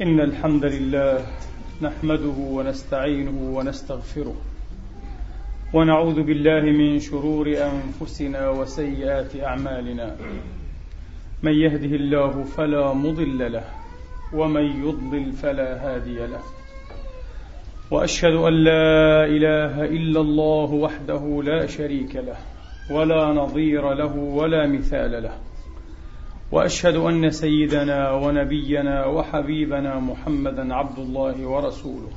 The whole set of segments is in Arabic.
إن الحمد لله نحمده ونستعينه ونستغفره ونعوذ بالله من شرور أنفسنا وسيئات أعمالنا. من يهده الله فلا مضل له ومن يضلل فلا هادي له. وأشهد أن لا إله إلا الله وحده لا شريك له ولا نظير له ولا مثال له. وأشهد أن سيدنا ونبينا وحبيبنا محمدا عبد الله ورسوله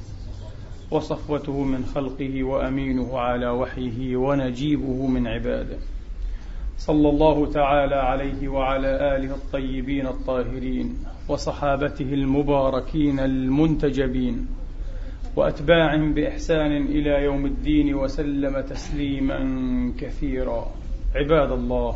وصفوته من خلقه وأمينه على وحيه ونجيبه من عباده. صلى الله تعالى عليه وعلى آله الطيبين الطاهرين وصحابته المباركين المنتجبين وأتباعهم بإحسان إلى يوم الدين وسلم تسليما كثيرا. عباد الله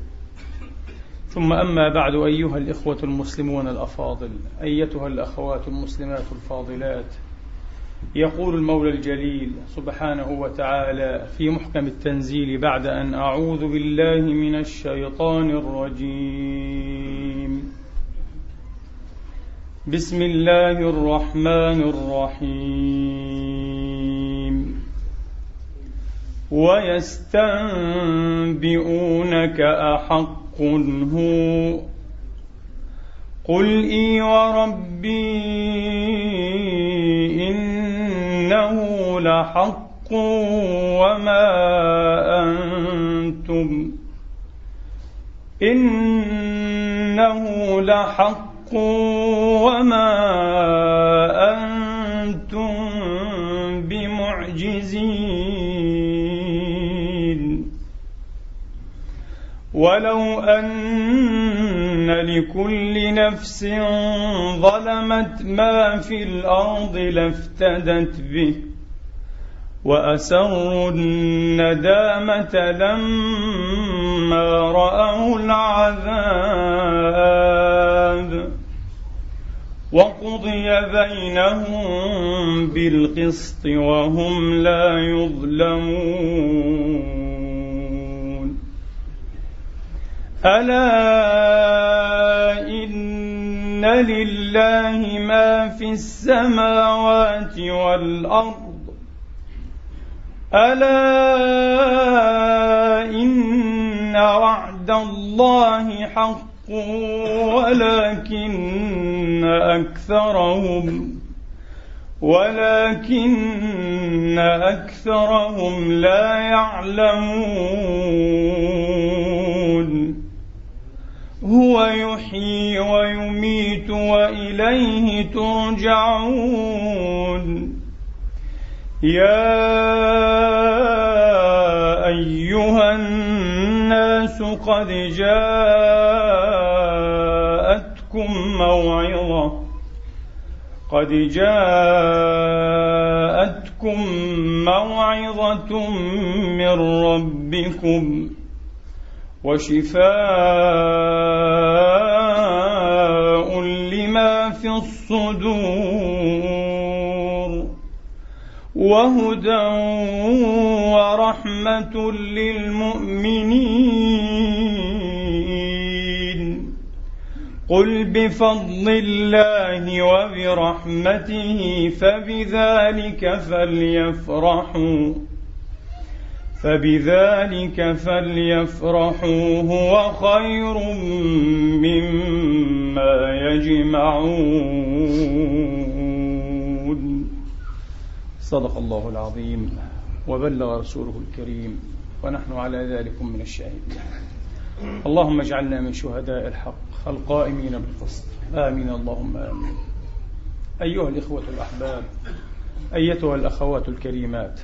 ثم أما بعد أيها الإخوة المسلمون الأفاضل أيتها الأخوات المسلمات الفاضلات يقول المولى الجليل سبحانه وتعالى في محكم التنزيل بعد أن أعوذ بالله من الشيطان الرجيم. بسم الله الرحمن الرحيم. ويستنبئونك أحق هو قل إي وربي إنه لحق وما أنتم إنه لحق وما أنتم بمعجزين ولو أن لكل نفس ظلمت ما في الأرض لافتدت به وأسروا الندامة لما رأوا العذاب وقضي بينهم بالقسط وهم لا يظلمون ألا إن لله ما في السماوات والأرض ألا إن وعد الله حق ولكن أكثرهم ولكن أكثرهم لا يعلمون هو يحيي ويميت وإليه ترجعون. يا أيها الناس قد جاءتكم موعظة. قد جاءتكم موعظة من ربكم. وشفاء لما في الصدور وهدى ورحمة للمؤمنين قل بفضل الله وبرحمته فبذلك فليفرحوا فبذلك فليفرحوا هو خير مما يجمعون. صدق الله العظيم وبلغ رسوله الكريم ونحن على ذلك من الشاهدين. اللهم اجعلنا من شهداء الحق القائمين بالقسط. آمين. اللهم آمين. أيها الإخوة الأحباب أيتها الأخوات الكريمات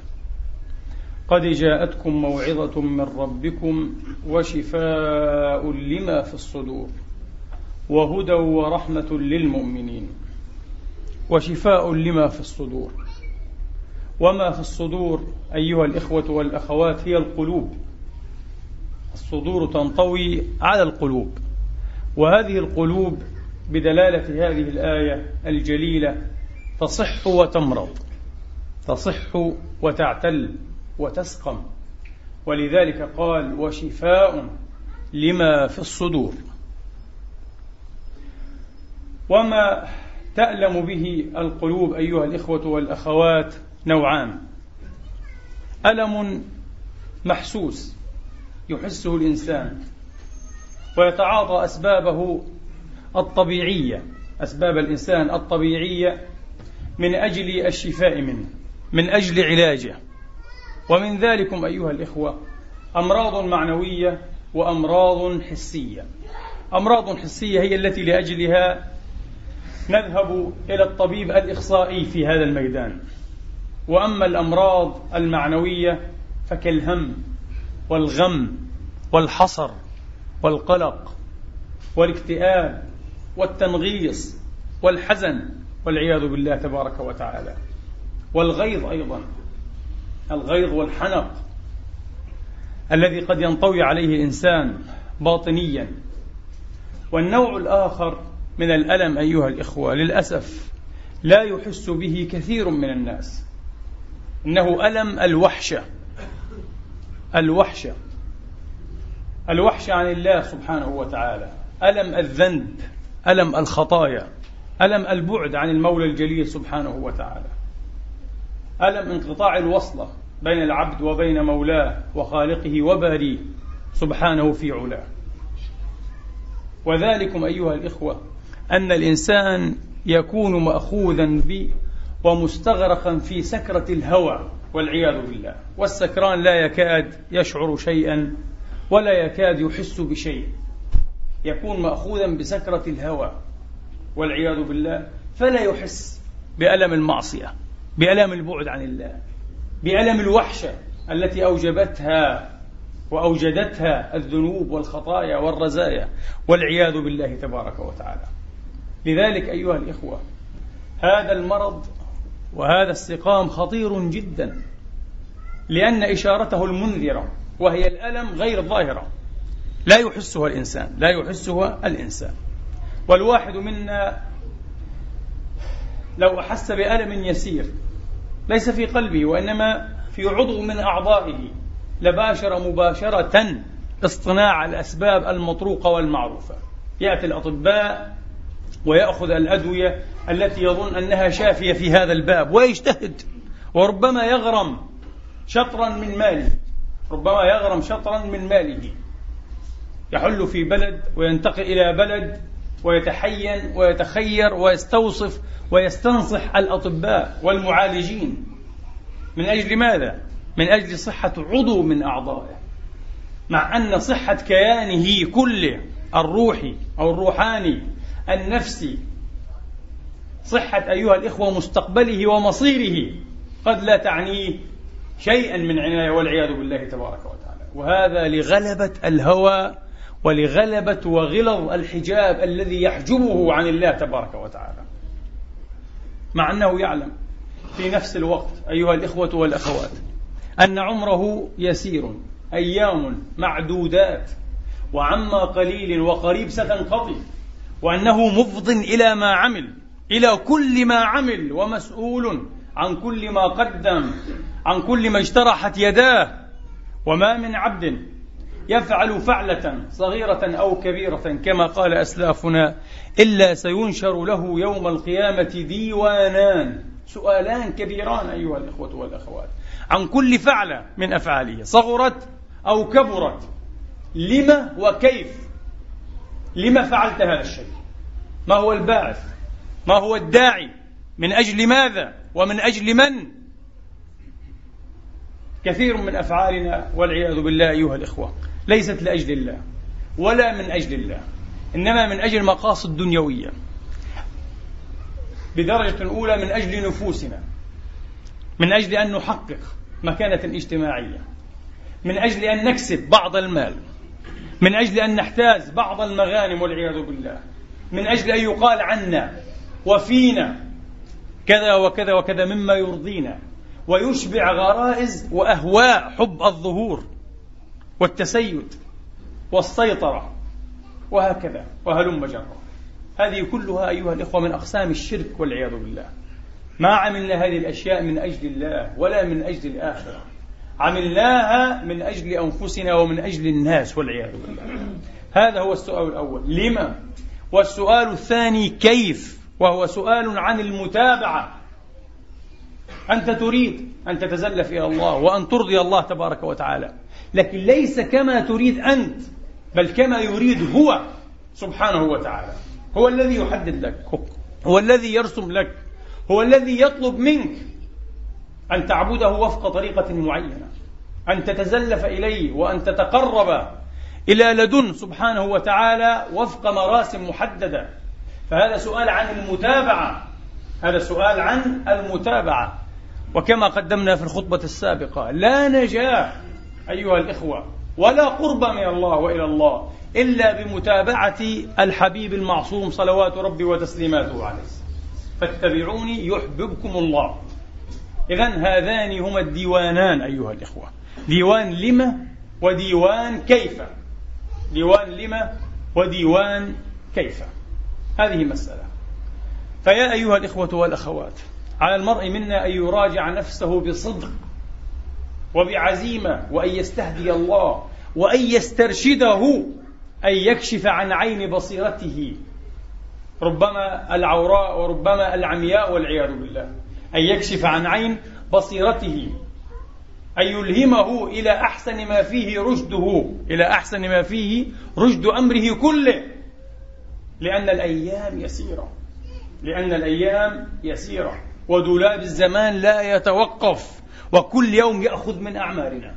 قد جاءتكم موعظة من ربكم وشفاء لما في الصدور وهدى ورحمة للمؤمنين وشفاء لما في الصدور. وما في الصدور أيها الإخوة والأخوات هي القلوب. الصدور تنطوي على القلوب. وهذه القلوب بدلالة هذه الآية الجليلة تصح وتمرض تصح وتعتل. وتسقم. ولذلك قال وشفاء لما في الصدور. وما تألم به القلوب أيها الإخوة والأخوات نوعان. ألم محسوس يحسه الإنسان ويتعاطى أسبابه الطبيعية أسباب الإنسان الطبيعية من أجل الشفاء منه من أجل علاجه. ومن ذلكم أيها الإخوة أمراض معنوية وأمراض حسية. أمراض حسية هي التي لأجلها نذهب إلى الطبيب الإخصائي في هذا الميدان. وأما الأمراض المعنوية فكالهم والغم والحصر والقلق والاكتئاب والتنغيص والحزن والعياذ بالله تبارك وتعالى. والغيظ أيضا. الغيظ والحنق الذي قد ينطوي عليه الإنسان باطنيا. والنوع الآخر من الألم أيها الإخوة للأسف لا يحس به كثير من الناس إنه ألم الوحشة الوحشة الوحشة عن الله سبحانه وتعالى ألم الذنب ألم الخطايا ألم البعد عن المولى الجليل سبحانه وتعالى. ألم انقطاع الوصلة بين العبد وبين مولاه وخالقه وباريه سبحانه في علاه. وذلكم أيها الإخوة أن الإنسان يكون مأخوذا ب ومستغرقا في سكرة الهوى والعياذ بالله. والسكران لا يكاد يشعر شيئا ولا يكاد يحس بشيء. يكون مأخوذا بسكرة الهوى والعياذ بالله فلا يحس بألم المعصية. بألم البعد عن الله بألم الوحشة التي أوجبتها وأوجدتها الذنوب والخطايا والرزايا والعياذ بالله تبارك وتعالى. لذلك أيها الإخوة هذا المرض وهذا السقام خطير جدا لأن إشارته المنذرة وهي الألم غير ظاهرة. لا يحسها الإنسان لا يحسها الإنسان. والواحد منا لو أحس بألم يسير ليس في قلبه وإنما في عضو من أعضائه. لباشر مباشرة اصطناع الأسباب المطروقة والمعروفة. يأتي الأطباء ويأخذ الأدوية التي يظن أنها شافية في هذا الباب ويجتهد. وربما يغرم شطرا من ماله. ربما يغرم شطرا من ماله. يحل في بلد وينتقل إلى بلد ويتحين ويتخير ويستوصف ويستنصح الأطباء والمعالجين. من أجل ماذا؟ من أجل صحة عضو من أعضائه. مع أن صحة كيانه كله الروحي أو الروحاني النفسي صحة أيها الإخوة مستقبله ومصيره قد لا تعنيه شيئا من عناية والعياذ بالله تبارك وتعالى. وهذا لغلبة الهوى ولغلبة وغلظ الحجاب الذي يحجبه عن الله تبارك وتعالى. مع أنه يعلم في نفس الوقت أيها الإخوة والأخوات أن عمره يسير أيام معدودات وعما قليل وقريب ستنقضي وأنه مفض إلى ما عمل إلى كل ما عمل ومسؤول عن كل ما قدم عن كل ما اجترحت يداه وما من عبد يفعل فعلة صغيرة أو كبيرة كما قال أسلافنا إلا سينشر له يوم القيامة ديوانان. سؤالان كبيران أيها الإخوة والأخوات عن كل فعلة من أفعاله صغرت أو كبرت. لما وكيف؟ لما فعلت هذا الشيء؟ ما هو الباعث؟ ما هو الداعي؟ من أجل ماذا؟ ومن أجل من؟ كثير من أفعالنا والعياذ بالله أيها الإخوة. ليست لأجل الله ولا من أجل الله إنما من أجل مقاصد دنيوية بدرجة أولى من أجل نفوسنا من أجل أن نحقق مكانة اجتماعية من أجل أن نكسب بعض المال من أجل أن نحتاز بعض المغانم والعياذ بالله من أجل أن يقال عنا وفينا كذا وكذا وكذا مما يرضينا ويشبع غرائز وأهواء حب الظهور. والتسيد والسيطرة وهكذا وهلم جرا هذه كلها أيها الإخوة من أقسام الشرك والعياذ بالله. ما عملنا هذه الأشياء من أجل الله ولا من أجل الآخرة. عملناها من أجل أنفسنا ومن أجل الناس والعياذ بالله. هذا هو السؤال الأول. لما؟ والسؤال الثاني كيف؟ وهو سؤال عن المتابعة. أنت تريد أن تتزلف إلى الله وأن ترضي الله تبارك وتعالى. لكن ليس كما تريد أنت بل كما يريد هو سبحانه وتعالى. هو الذي يحدد لك هو الذي يرسم لك هو الذي يطلب منك أن تعبده وفق طريقة معينة أن تتزلف إليه وأن تتقرب إلى لدن سبحانه وتعالى وفق مراسم محددة. فهذا سؤال عن المتابعة هذا سؤال عن المتابعة. وكما قدمنا في الخطبة السابقة لا نجاح أيها الإخوة ولا قرب من الله وإلى الله إلا بمتابعة الحبيب المعصوم صلوات ربي وتسليماته عليه. فاتبعوني يحببكم الله. إذا هذان هما الديوانان أيها الإخوة. ديوان لما وديوان كيف؟ ديوان لما وديوان كيف؟ هذه مسألة. فيا أيها الإخوة والأخوات على المرء منا أن يراجع نفسه بصدق وبعزيمة وأن يستهدي الله وأن يسترشده أن يكشف عن عين بصيرته. ربما العوراء وربما العمياء والعياذ بالله. أن يكشف عن عين بصيرته. أن يلهمه إلى أحسن ما فيه رشده. إلى أحسن ما فيه رشد أمره كله. لأن الأيام يسيرة. لأن الأيام يسيرة. ودولاب الزمان لا يتوقف. وكل يوم يأخذ من أعمارنا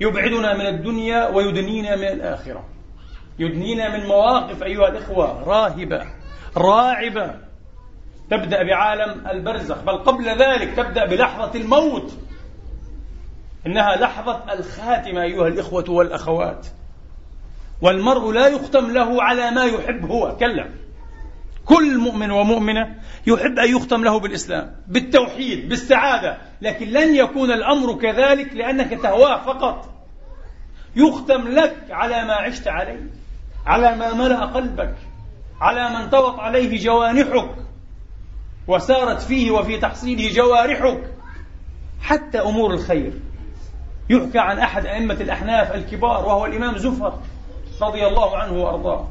يبعدنا من الدنيا ويدنينا من الآخرة. يدنينا من مواقف أيها الإخوة راهبة راعبة. تبدأ بعالم البرزخ بل قبل ذلك تبدأ بلحظة الموت. إنها لحظة الخاتمة أيها الإخوة والأخوات. والمرء لا يختم له على ما يحب هو كلا. كل مؤمن ومؤمنة يحب أن يختم له بالإسلام بالتوحيد بالسعادة لكن لن يكون الأمر كذلك لأنك تهواه فقط. يختم لك على ما عشت عليه على ما ملأ قلبك على ما انطوت عليه جوانحك وسارت فيه وفي تحصيله جوارحك. حتى أمور الخير. يحكى عن أحد أئمة الأحناف الكبار وهو الإمام زفر رضي الله عنه وأرضاه.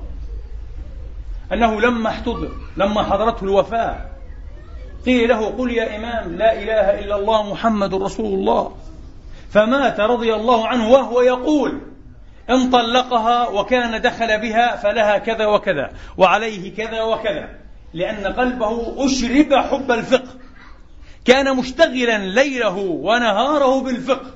أنه لما احتضر لما حضرته الوفاة قيل له قل يا إمام لا إله إلا الله محمد رسول الله. فمات رضي الله عنه وهو يقول إن طلقها وكان دخل بها فلها كذا وكذا وعليه كذا وكذا لأن قلبه أشرب حب الفقه. كان مشتغلا ليله ونهاره بالفقه.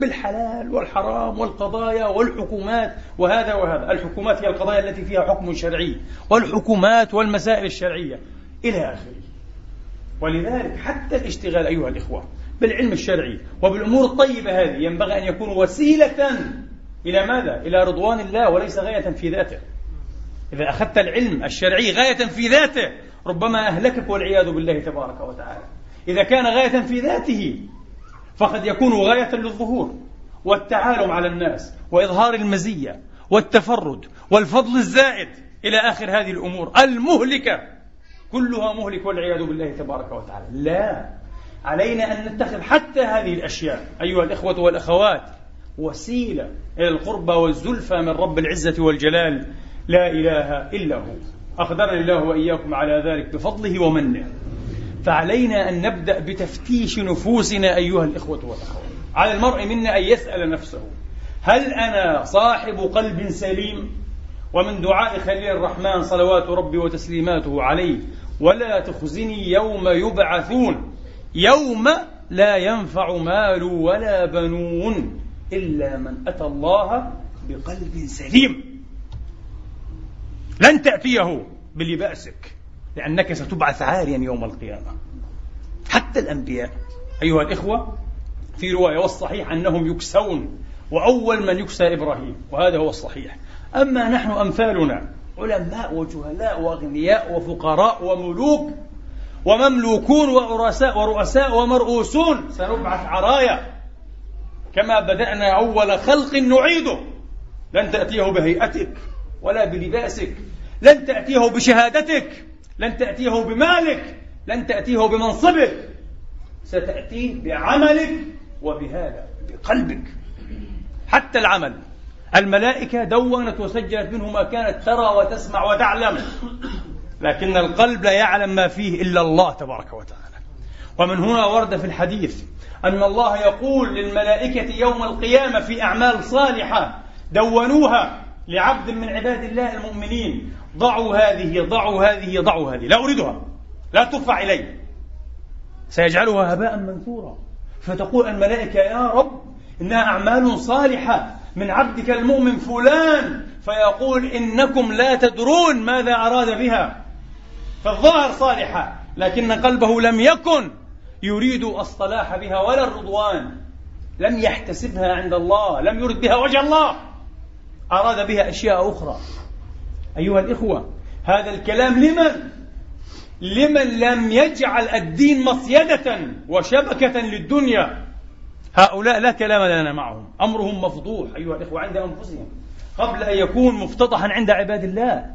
بالحلال والحرام والقضايا والحكومات وهذا وهذا. الحكومات هي القضايا التي فيها حكم شرعي والحكومات والمسائل الشرعية إلى آخره. ولذلك حتى الاشتغال أيها الإخوة بالعلم الشرعي وبالأمور الطيبة هذه ينبغي أن يكون وسيلة إلى ماذا؟ إلى رضوان الله وليس غاية في ذاته. إذا أخذت العلم الشرعي غاية في ذاته ربما أهلكك والعياذ بالله تبارك وتعالى. إذا كان غاية في ذاته فقد يكون غاية للظهور والتعالم على الناس وإظهار المزية والتفرد والفضل الزائد إلى آخر هذه الأمور. المهلكة كلها مهلك والعياذ بالله تبارك وتعالى. لا علينا أن نتخذ حتى هذه الأشياء أيها الإخوة والأخوات وسيلة إلى القربى والزلفى من رب العزة والجلال. لا إله إلا هو. أقدرني الله وإياكم على ذلك بفضله ومنه. فعلينا أن نبدأ بتفتيش نفوسنا أيها الإخوة والأخوات على المرء منا أن يسأل نفسه هل أنا صاحب قلب سليم؟ ومن دعاء خليل الرحمن صلوات ربي وتسليماته عليه ولا تخزني يوم يبعثون؟ يوم لا ينفع مال ولا بنون إلا من أتى الله بقلب سليم. لن تأتيه بلباسك. لأنك ستبعث عاريا يوم القيامة. حتى الأنبياء أيها الإخوة في رواية والصحيح أنهم يكسون وأول من يكسى إبراهيم وهذا هو الصحيح. أما نحن أمثالنا علماء وجهلاء وأغنياء وفقراء وملوك ومملوكون ورؤساء ورؤساء ومرؤوسون سنبعث عرايا. كما بدأنا أول خلق نعيده. لن تأتيه بهيئتك ولا بلباسك لن تأتيه بشهادتك. لن تأتيه بمالك لن تأتيه بمنصبك. ستأتيه بعملك وبهذا بقلبك. حتى العمل. الملائكة دونت وسجلت منه ما كانت ترى وتسمع وتعلم. لكن القلب لا يعلم ما فيه إلا الله تبارك وتعالى. ومن هنا ورد في الحديث أن الله يقول للملائكة يوم القيامة في أعمال صالحة دونوها لعبد من عباد الله المؤمنين. ضعوا هذه ضعوا هذه ضعوا هذه. لا أريدها. لا ترفع إلي. سيجعلها هباء منثورا. فتقول الملائكة يا رب إنها أعمال صالحة. من عبدك المؤمن فلان. فيقول إنكم لا تدرون ماذا أراد بها. فالظاهر صالحة لكن قلبه لم يكن يريد الصلاح بها ولا الرضوان. لم يحتسبها عند الله لم يرد بها وجه الله. أراد بها أشياء أخرى. أيها الإخوة هذا الكلام لمن؟ لمن لم يجعل الدين مصيدة وشبكة للدنيا. هؤلاء لا كلام لنا معهم. أمرهم مفضوح أيها الإخوة عند أنفسهم. قبل أن يكون مفتضحا عند عباد الله.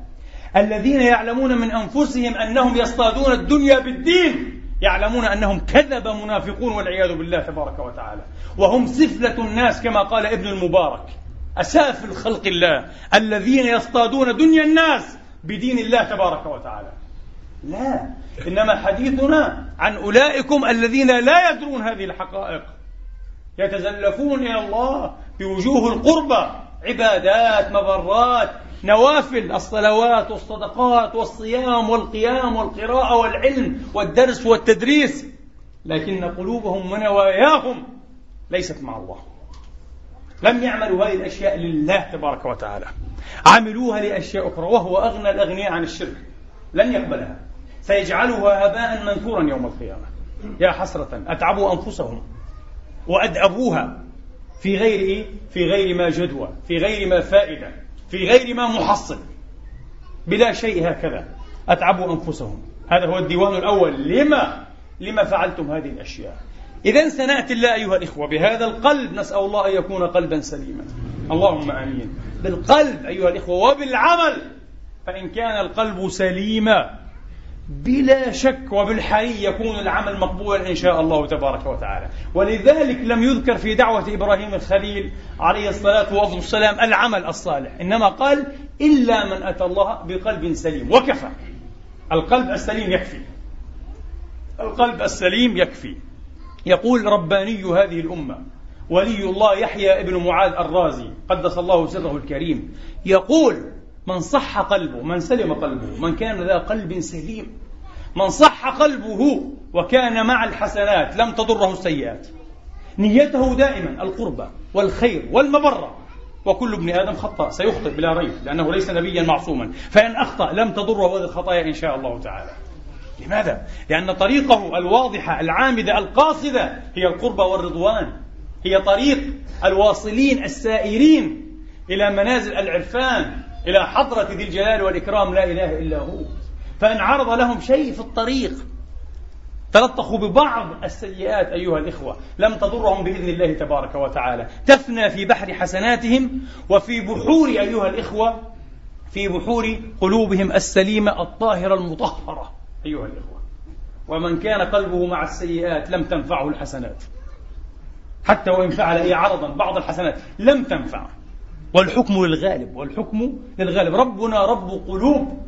الذين يعلمون من أنفسهم أنهم يصطادون الدنيا بالدين يعلمون أنهم كذب منافقون والعياذ بالله تبارك وتعالى. وهم سفلة الناس كما قال ابن المبارك. أسافل خلق الله الذين يصطادون دنيا الناس بدين الله تبارك وتعالى. لا إنما حديثنا عن أولئكم الذين لا يدرون هذه الحقائق. يتزلفون إلى الله بوجوه القربى. عبادات مبرات نوافل الصلوات والصدقات والصيام والقيام والقراءة والعلم والدرس والتدريس. لكن قلوبهم ونواياهم ليست مع الله. لم يعملوا هذه الأشياء لله تبارك وتعالى. عملوها لأشياء أخرى وهو أغنى الأغنياء عن الشرك. لن يقبلها. سيجعلها هباء منثورا يوم القيامة. يا حسرة أتعبوا أنفسهم. وأدأبوها في غير إيه؟ في غير ما جدوى في غير ما فائدة في غير ما محصل بلا شيء هكذا. أتعبوا أنفسهم. هذا هو الديوان الأول. لما؟ لما فعلتم هذه الأشياء؟ إذا سنأتي الله أيها الإخوة بهذا القلب نسأل الله أن يكون قلبا سليما اللهم آمين بالقلب أيها الإخوة وبالعمل فإن كان القلب سليما بلا شك وبالحري يكون العمل مقبولا إن شاء الله تبارك وتعالى، ولذلك لم يذكر في دعوة إبراهيم الخليل عليه الصلاة والسلام العمل الصالح، إنما قال إلا من أتى الله بقلب سليم وكفى. القلب السليم يكفي. القلب السليم يكفي. يقول رباني هذه الأمة. ولي الله يحيى ابن معاذ الرازي قدس الله سره الكريم. يقول من صح قلبه من سلم قلبه من كان ذا قلب سليم من صح قلبه وكان مع الحسنات لم تضره السيئات. نيته دائما القربة والخير والمبرة. وكل ابن آدم خطأ سيخطئ بلا ريب لأنه ليس نبيا معصوما. فإن أخطأ لم تضره هذه الخطايا إن شاء الله تعالى. لماذا؟ لأن طريقه الواضحة العامدة القاصدة هي القربة والرضوان. هي طريق الواصلين السائرين إلى منازل العرفان إلى حضرة ذي الجلال والإكرام لا إله إلا هو. فإن عرض لهم شيء في الطريق تلطخوا ببعض السيئات أيها الإخوة لم تضرهم بإذن الله تبارك وتعالى. تفنى في بحر حسناتهم وفي بحور أيها الإخوة في بحور قلوبهم السليمة الطاهرة المطهرة. أيها الإخوة. ومن كان قلبه مع السيئات لم تنفعه الحسنات. حتى وإن فعل إيه عرضا بعض الحسنات لم تنفع. والحكم للغالب والحكم للغالب. ربنا رب قلوب.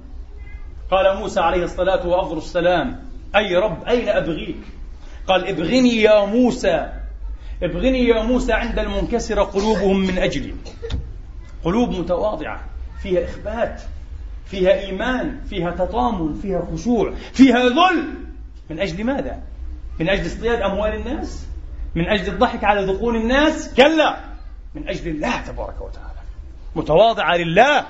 قال موسى عليه الصلاة وأفضل السلام أي رب أين أبغيك؟ قال ابغني يا موسى. ابغني يا موسى عند المنكسر قلوبهم من أجلي. قلوب متواضعة فيها إخبات. فيها إيمان فيها تطامن فيها خشوع فيها ذل من أجل ماذا؟ من أجل اصطياد أموال الناس؟ من أجل الضحك على ذقون الناس؟ كلا من أجل الله تبارك وتعالى متواضعة لله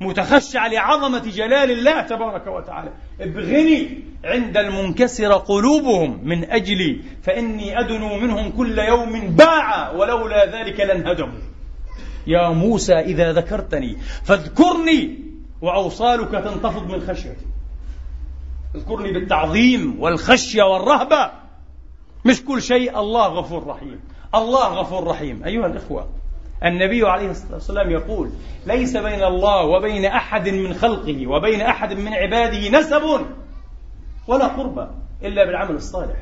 متخشعة لعظمة جلال الله تبارك وتعالى ابغني عند المنكسر قلوبهم من أجلي فإني أدنو منهم كل يوم باعا ولولا ذلك لانهدموا يا موسى إذا ذكرتني فاذكرني وأوصالك تنتفض من خشيتي اذكرني بالتعظيم والخشية والرهبة. مش كل شيء الله غفور رحيم. الله غفور رحيم. أيها الإخوة النبي عليه الصلاة والسلام يقول ليس بين الله وبين أحد من خلقه وبين أحد من عباده نسب ولا قربة إلا بالعمل الصالح.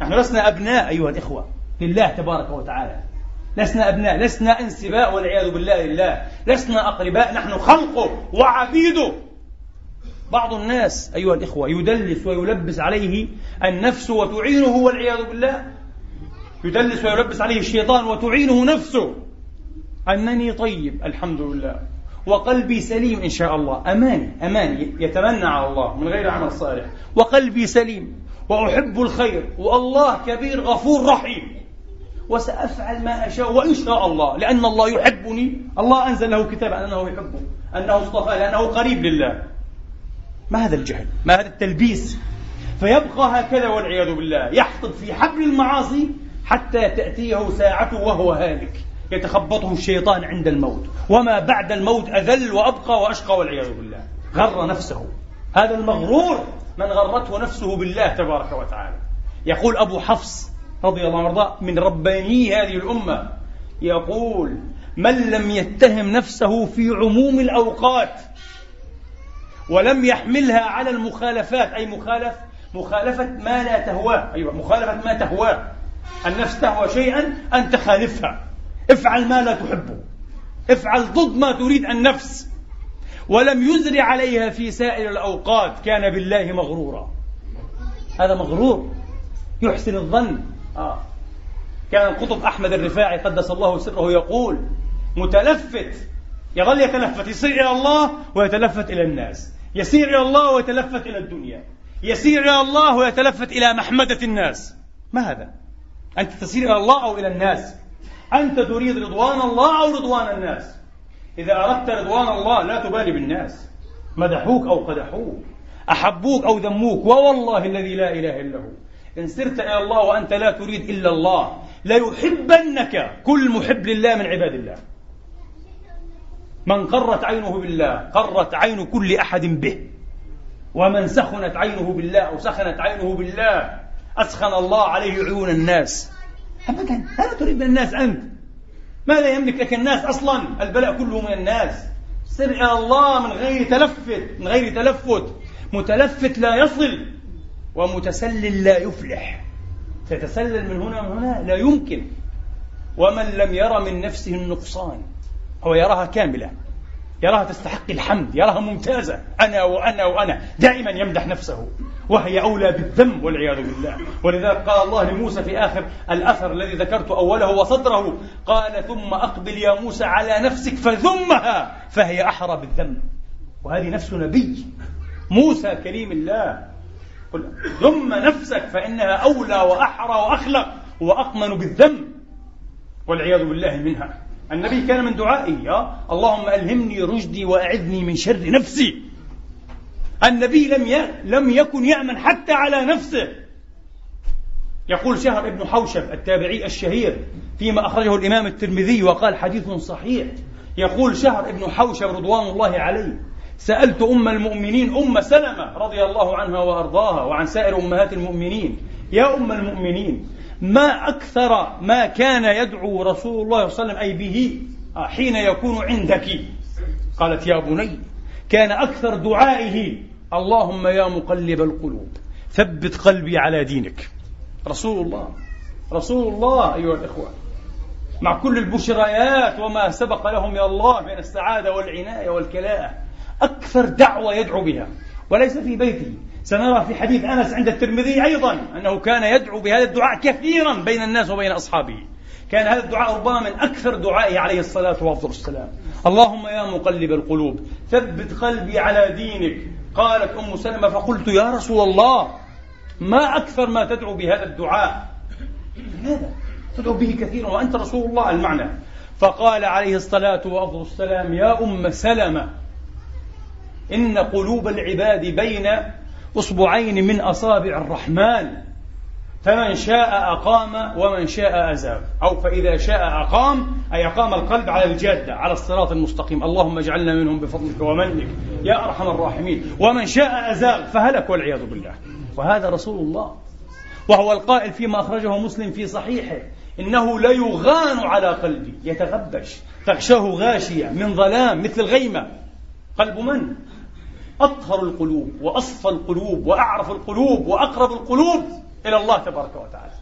نحن لسنا أبناء أيها الإخوة لله تبارك وتعالى. لسنا أبناء لسنا انسباء والعياذ بالله لله. لسنا أقرباء نحن خلقه وعبيده بعض الناس أيها الإخوة يدلس ويلبس عليه النفس وتعينه والعياذ بالله. يدلس ويلبس عليه الشيطان وتعينه نفسه. أنني طيب الحمد لله. وقلبي سليم إن شاء الله. أماني أماني يتمنى على الله من غير عمل صالح. وقلبي سليم. وأحب الخير. والله كبير غفور رحيم. وسأفعل ما أشاء وإن شاء الله لأن الله يحبني. الله أنزل له كتابا أنه يحبه أنه اصطفى لأنه قريب لله. ما هذا الجهل؟ ما هذا التلبيس؟ فيبقى هكذا والعياذ بالله. يحطب في حبل المعاصي حتى تأتيه ساعته وهو هالك. يتخبطه الشيطان عند الموت. وما بعد الموت أذل وأبقى وأشقى والعياذ بالله. غر نفسه. هذا المغرور من غرته نفسه بالله تبارك وتعالى. يقول أبو حفص رضي الله عنه من رباني هذه الأمة. يقول من لم يتهم نفسه في عموم الأوقات ولم يحملها على المخالفات أي مخالف مخالفة ما لا تهواه أيوة مخالفة ما تهواه. النفس تهوى شيئا أن تخالفها. افعل ما لا تحبه. افعل ضد ما تريد النفس. ولم يزر عليها في سائر الأوقات. كان بالله مغرورا. هذا مغرور. يحسن الظن. آه. كان القطب أحمد الرفاعي قدس الله سره يقول متلفت يظل يتلفت يصير إلى الله ويتلفت إلى الناس. يسير إلى الله ويتلفت إلى الدنيا. يسير إلى الله ويتلفت إلى محمدة الناس. ما هذا؟ أنت تسير إلى الله أو إلى الناس. أنت تريد رضوان الله أو رضوان الناس. إذا أردت رضوان الله لا تبالي بالناس. مدحوك أو قدحوك. أحبوك أو ذموك. ووالله الذي لا إله إلا هو. إن سرت إلى الله وأنت لا تريد إلا الله ليحبنك كل محب لله من عباد الله. من قرت عينه بالله قرت عين كل أحد به. ومن سخنت عينه بالله أو سخنت عينه بالله أسخن الله عليه عيون الناس. أبدا ماذا تريد من الناس أنت. ماذا يملك لك الناس أصلا البلاء كله من الناس. سر إلى الله من غير تلفت من غير تلفت. متلفت لا يصل. ومتسلل لا يفلح. تتسلل من هنا ومن هنا لا يمكن. ومن لم ير من نفسه النقصان هو يراها كاملة. يراها تستحق الحمد يراها ممتازة. أنا وأنا وأنا. دائما يمدح نفسه. وهي أولى بالذم والعياذ بالله. ولذلك قال الله لموسى في آخر الأثر الذي ذكرت أوله وصدره. قال ثم أقبل يا موسى على نفسك فذمها. فهي أحرى بالذم. وهذه نفس نبي. موسى كريم الله. قل ذم نفسك فإنها أولى وأحرى وأخلق وأقمن بالذم والعياذ بالله منها. النبي كان من دعائه اللهم ألهمني رشدي وأعذني من شر نفسي. النبي لم. لم يكن يأمن حتى على نفسه. يقول شهر ابن حوشب التابعي الشهير فيما أخرجه الإمام الترمذي وقال حديث صحيح. يقول شهر ابن حوشب رضوان الله عليه سألت أم المؤمنين أم سلمة رضي الله عنها وأرضاها وعن سائر أمهات المؤمنين. يا أم المؤمنين ما أكثر ما كان يدعو رسول الله صلى الله عليه وسلم أي به آه، حين يكون عندك؟ قالت يا بني كان أكثر دعائه اللهم يا مقلب القلوب ثبت قلبي على دينك. رسول الله رسول الله أيها الإخوة. مع كل البشريات وما سبق له من الله من السعادة والعناية والكلاءة أكثر دعوة يدعو بها وليس في بيته سنرى في حديث أنس عند الترمذي أيضا أنه كان يدعو بهذا الدعاء كثيرا بين الناس وبين أصحابه. كان هذا الدعاء ربما من أكثر دعائه عليه الصلاة وافضل السلام. اللهم يا مقلب القلوب ثبت قلبي على دينك. قالت أم سلمة فقلت يا رسول الله ما أكثر ما تدعو بهذا الدعاء. لماذا؟ تدعو به كثيرا وأنت رسول الله المعنى. فقال عليه الصلاة وافضل السلام يا أم سلمة إن قلوب العباد بين أصبعين من أصابع الرحمن. فمن شاء أقام ومن شاء أزاغ أو فإذا شاء أقام أي أقام القلب على الجادة على الصراط المستقيم. اللهم اجعلنا منهم بفضلك ومنك. يا أرحم الراحمين. ومن شاء أزاغ فهلك والعياذ بالله. وهذا رسول الله. وهو القائل فيما أخرجه مسلم في صحيحه. إنه ليغان على قلبي. يتغبش. تغشاه غاشية من ظلام مثل الغيمة. قلب من؟ أطهر القلوب وأصفى القلوب وأعرف القلوب وأقرب القلوب إلى الله تبارك وتعالى.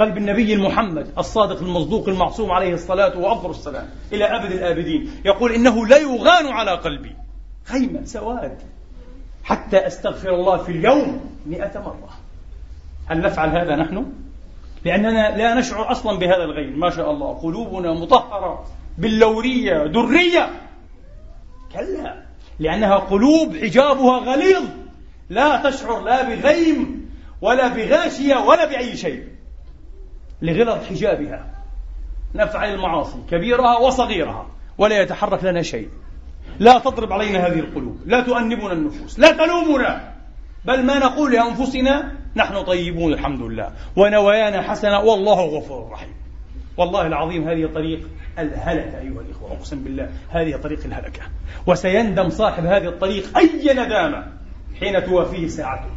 قلب النبي المحمد الصادق المصدوق المعصوم عليه الصلاة وأفضل السلام إلى أبد الآبدين يقول إنه لا يغان على قلبي. خيمة سواد. حتى أستغفر الله في اليوم مئة مرة. هل نفعل هذا نحن؟ لأننا لا نشعر أصلا بهذا الغير. ما شاء الله قلوبنا مطهرة باللورية درية. كلا. لأنها قلوب حجابها غليظ. لا تشعر لا بغيم ولا بغاشية ولا بأي شيء. لغلظ حجابها. نفعل المعاصي كبيرها وصغيرها ولا يتحرك لنا شيء. لا تضرب علينا هذه القلوب لا تؤنبنا النفوس لا تلومنا. بل ما نقول لأنفسنا نحن طيبون الحمد لله ونوايانا حسنة والله غفور رحيم والله العظيم هذه طريق الهلكة أيها الإخوة أقسم بالله هذه طريق الهلكة. وسيندم صاحب هذه الطريق أي ندامة حين توافيه ساعته.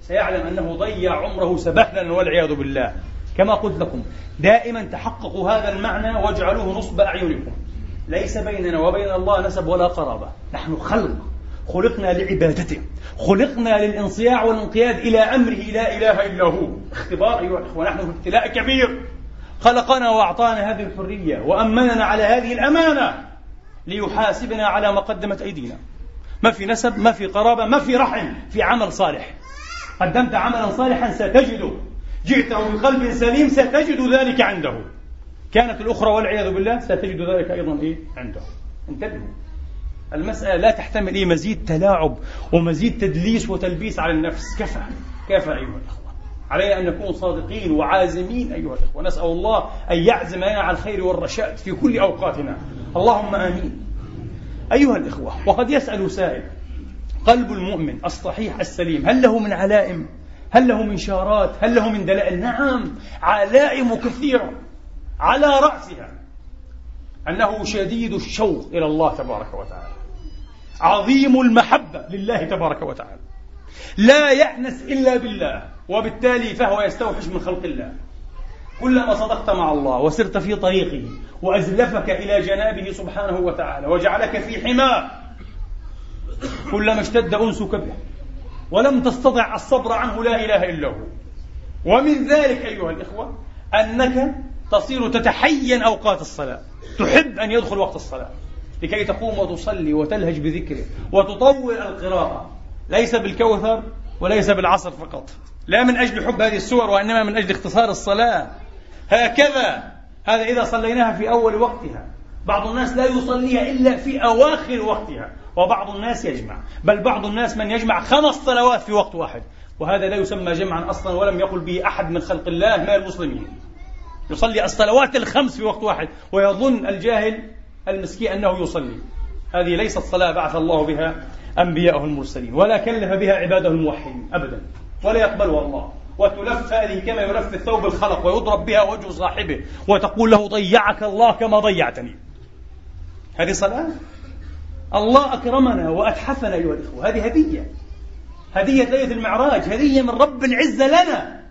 سيعلم أنه ضيع عمره سبهلا والعياذ بالله. كما قلت لكم دائما تحققوا هذا المعنى واجعلوه نصب أعينكم. ليس بيننا وبين الله نسب ولا قرابة. نحن خلق. خلقنا لعبادته. خلقنا للانصياع والانقياد إلى أمره لا إله إلا هو. اختبار أيها الإخوة نحن في ابتلاء كبير. خلقنا وأعطانا هذه الحرية وأمننا على هذه الأمانة ليحاسبنا على ما قدمت أيدينا. ما في نسب ما في قرابة ما في رحم في عمل صالح. قدمت عملا صالحا ستجده. جئته بقلب سليم ستجد ذلك عنده. كانت الأخرى والعياذ بالله ستجد ذلك أيضا إيه؟ عنده. انتبهوا. المسألة لا تحتمل إيه؟ مزيد تلاعب ومزيد تدليس وتلبيس على النفس. كفى. كفى أيها الأخوة. علينا أن نكون صادقين وعازمين أيها الأخوة. نسأل الله أن يعزم لنا على الخير والرشاد في كل أوقاتنا. اللهم آمين. أيها الإخوة وقد يسأل سائل قلب المؤمن الصحيح السليم هل له من علائم؟ هل له من شارات؟ هل له من دلائل؟ نعم علائم كثيرة على رأسها أنه شديد الشوق إلى الله تبارك وتعالى. عظيم المحبة لله تبارك وتعالى. لا يأنس إلا بالله. وبالتالي فهو يستوحش من خلق الله. كلما صدقت مع الله وسرت في طريقه وأزلفك إلى جنابه سبحانه وتعالى وجعلك في حماه كلما اشتد أنسك به ولم تستطع الصبر عنه لا إله إلا هو. ومن ذلك أيها الإخوة أنك تصير تتحين أوقات الصلاة. تحب أن يدخل وقت الصلاة. لكي تقوم وتصلي وتلهج بذكره وتطول القراءة. ليس بالكوثر وليس بالعصر فقط. لا من أجل حب هذه السور وإنما من أجل اختصار الصلاة. هكذا هذا إذا صليناها في أول وقتها. بعض الناس لا يصليها إلا في أواخر وقتها وبعض الناس يجمع. بل بعض الناس من يجمع خمس صلوات في وقت واحد. وهذا لا يسمى جمعا أصلا ولم يقل به أحد من خلق الله من المسلمين. يصلي الصلوات الخمس في وقت واحد ويظن الجاهل المسكين أنه يصلي. هذه ليست صلاة بعث الله بها أنبياءه المرسلين ولا كلف بها عباده الموحدين أبدا. ولا يقبلها الله وتلف هذه كما يلف الثوب الخلق ويضرب بها وجه صاحبه وتقول له ضيعك الله كما ضيعتني. هذه صلاة؟ الله أكرمنا وأتحفنا أيها الإخوة. هذه هدية. هدية ليلة المعراج. هدية من رب العزة لنا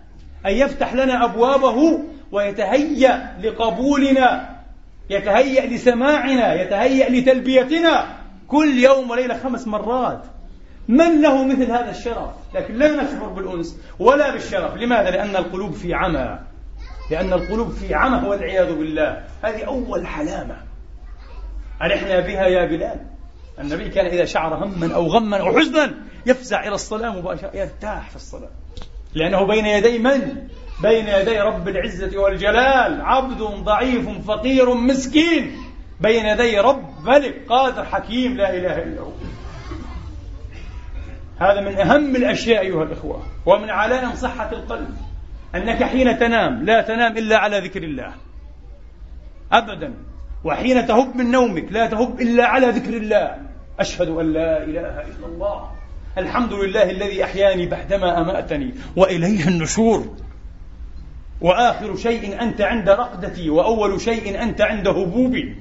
أن يفتح لنا أبوابه ويتهيأ لقبولنا يتهيأ لسماعنا يتهيأ لتلبيتنا. كل يوم وليلة خمس مرات. من له مثل هذا الشرف؟ لكن لا نشعر بالأنس ولا بالشرف. لماذا؟ لأن القلوب في عمى. لأن القلوب في عمى والعياذ بالله. هذه أول علامة أرحنا بها يا بلال. النبي كان إذا شعر هما أو غما أو حزنا يفزع إلى الصلاة مباشرة يرتاح في الصلاة. لأنه بين يدي من؟ بين يدي رب العزة والجلال. عبد ضعيف فقير مسكين. بين يدي رب ملك قادر حكيم لا إله إلا هو. هذا من أهم الأشياء أيها الإخوة ومن علائم صحة القلب أنك حين تنام لا تنام إلا على ذكر الله. أبدا. وحين تهب من نومك لا تهب إلا على ذكر الله. أشهد أن لا إله إلا الله. الحمد لله الذي أحياني بعدما أماتني وإليه النشور. وآخر شيء أنت عند رقدتي وأول شيء أنت عند هبوبي.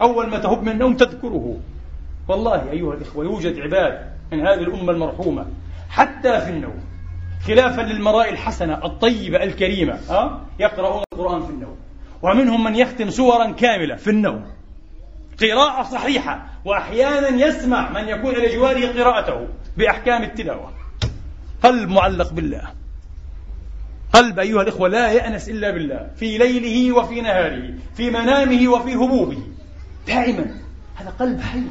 أول ما تهب من النوم تذكره. والله أيها الإخوة يوجد عباد من هذه الأمة المرحومة حتى في النوم خلافا للمراء الحسنة الطيبة الكريمة أه؟ يقرؤون القرآن في النوم. ومنهم من يختم سورا كاملة في النوم. قراءة صحيحة وأحيانا يسمع من يكون إلى جواره قراءته بأحكام التلاوة. قلب معلق بالله؟ قلب أيها الإخوة لا يأنس إلا بالله؟ في ليله وفي نهاره في منامه وفي هبوبه دائما. هذا قلب حي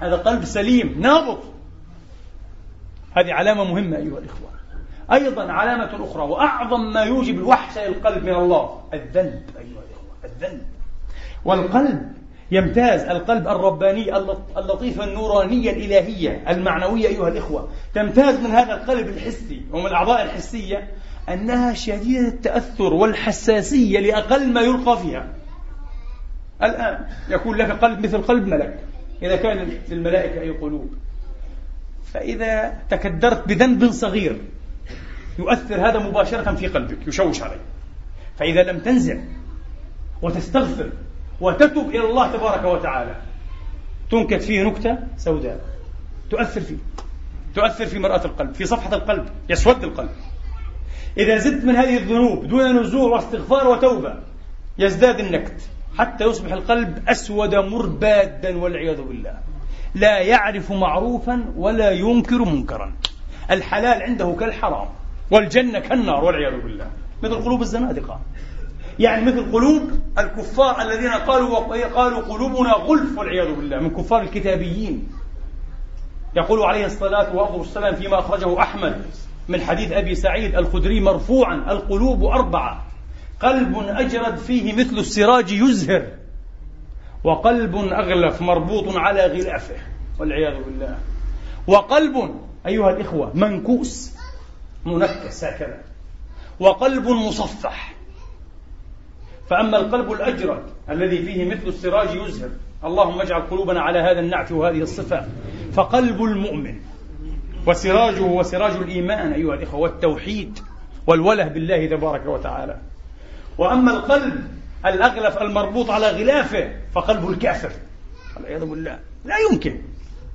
هذا قلب سليم نابض. هذه علامة مهمة أيها الإخوة. أيضا علامة أخرى وأعظم ما يوجب الوحشة للقلب من الله الذنب أيها الإخوة الذنب. والقلب يمتاز القلب الرباني اللطيف النورانية الإلهية المعنوية أيها الإخوة. تمتاز من هذا القلب الحسي ومن الأعضاء الحسية أنها شديدة التأثر والحساسية لأقل ما يلقى فيها. الآن يكون لك قلب مثل قلب ملك إذا كان للملائكة أي قلوب فإذا تكدرت بذنب صغير يؤثر هذا مباشرة في قلبك يشوش عليك. فإذا لم تنزع وتستغفر وتتب إلى الله تبارك وتعالى تنكت فيه نكتة سوداء. تؤثر فيه. تؤثر في مرآة القلب في صفحة القلب يسود القلب. إذا زدت من هذه الذنوب دون نزوع واستغفار وتوبة يزداد النكت حتى يصبح القلب أسود مربادا والعياذ بالله. لا يعرف معروفا ولا ينكر منكرا. الحلال عنده كالحرام والجنة كالنار والعياذ بالله. مثل قلوب الزنادقة. يعني مثل قلوب الكفار الذين قالوا قالوا قلوبنا غلف والعياذ بالله. من كفار الكتابيين. يقول عليه الصلاة والسلام فيما أخرجه أحمد من حديث أبي سعيد الخدري مرفوعا القلوب أربعة. قلب أجرد فيه مثل السراج يزهر. وقلب أغلف مربوط على غلافه والعياذ بالله. وقلب أيها الإخوة منكوس منكس هكذا. وقلب مصفح. فأما القلب الأجرد الذي فيه مثل السراج يزهر. اللهم اجعل قلوبنا على هذا النعت وهذه الصفة. فقلب المؤمن. وسراجه وسراج الإيمان أيها الإخوة والتوحيد والوله بالله تبارك وتعالى. وأما القلب الأغلف المربوط على غلافه فقلب الكافر. والعياذ بالله. لا يمكن.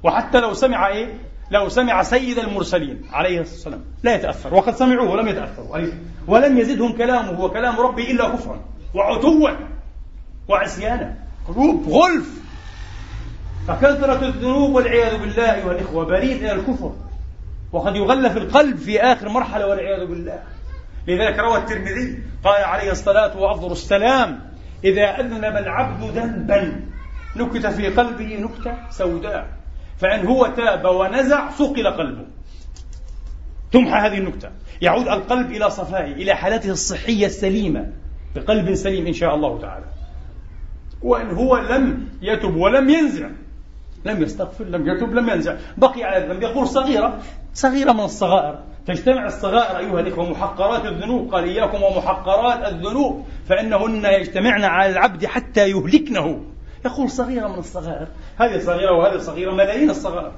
وحتى لو سمع إيه؟ لو سمع سيد المرسلين عليه الصلاة والسلام. لا يتأثر. وقد سمعوه ولم يتأثروا. ولم يزدهم كلامه وكلام ربي إلا كفرا وعتوا وعصيانا. قلوب غلف. فكثرة الذنوب والعياذ بالله أيها الإخوة بريد إلى الكفر. وقد يغلف القلب في آخر مرحلة والعياذ بالله. لذلك روى الترمذي قال عليه الصلاة وأفضل السلام إذا أذنب العبد ذنبا نكت في قلبه نكتة سوداء فإن هو تاب ونزع صقل قلبه. تمحى هذه النكتة. يعود القلب إلى صفائه إلى حالته الصحية السليمة بقلب سليم إن شاء الله تعالى. وإن هو لم يتب ولم ينزع لم يستغفر لم يتب لم ينزع. بقي على الذنب يقول صغيرة صغيرة من الصغائر. تجتمع الصغائر أيها الإخوة محقرات الذنوب قال إياكم ومحقرات الذنوب فإنهن يجتمعن على العبد حتى يهلكنه. يقول صغيرة من الصغائر هذه صغيرة وهذه صغيرة ملايين الصغائر.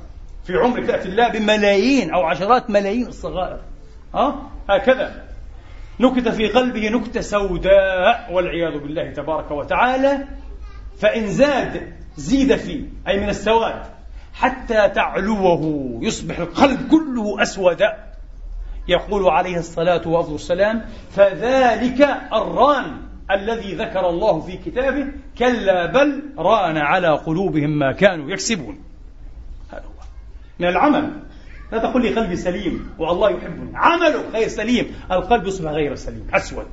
في عمرك تأتي الله بملايين أو عشرات ملايين الصغائر. أه؟ هكذا. نكت في قلبه نكتة سوداء والعياذ بالله تبارك وتعالى. فإن زاد زيد فيه أي من السواد حتى تعلوه يصبح القلب كله أسودا. يقول عليه الصلاة والسلام فذلك الران الذي ذكر الله في كتابه كلا بل ران على قلوبهم ما كانوا يكسبون. هذا هو من العمل. لا تقل لي قلبي سليم والله يحبني عمله غير سليم. القلب يصبح غير سليم أسود.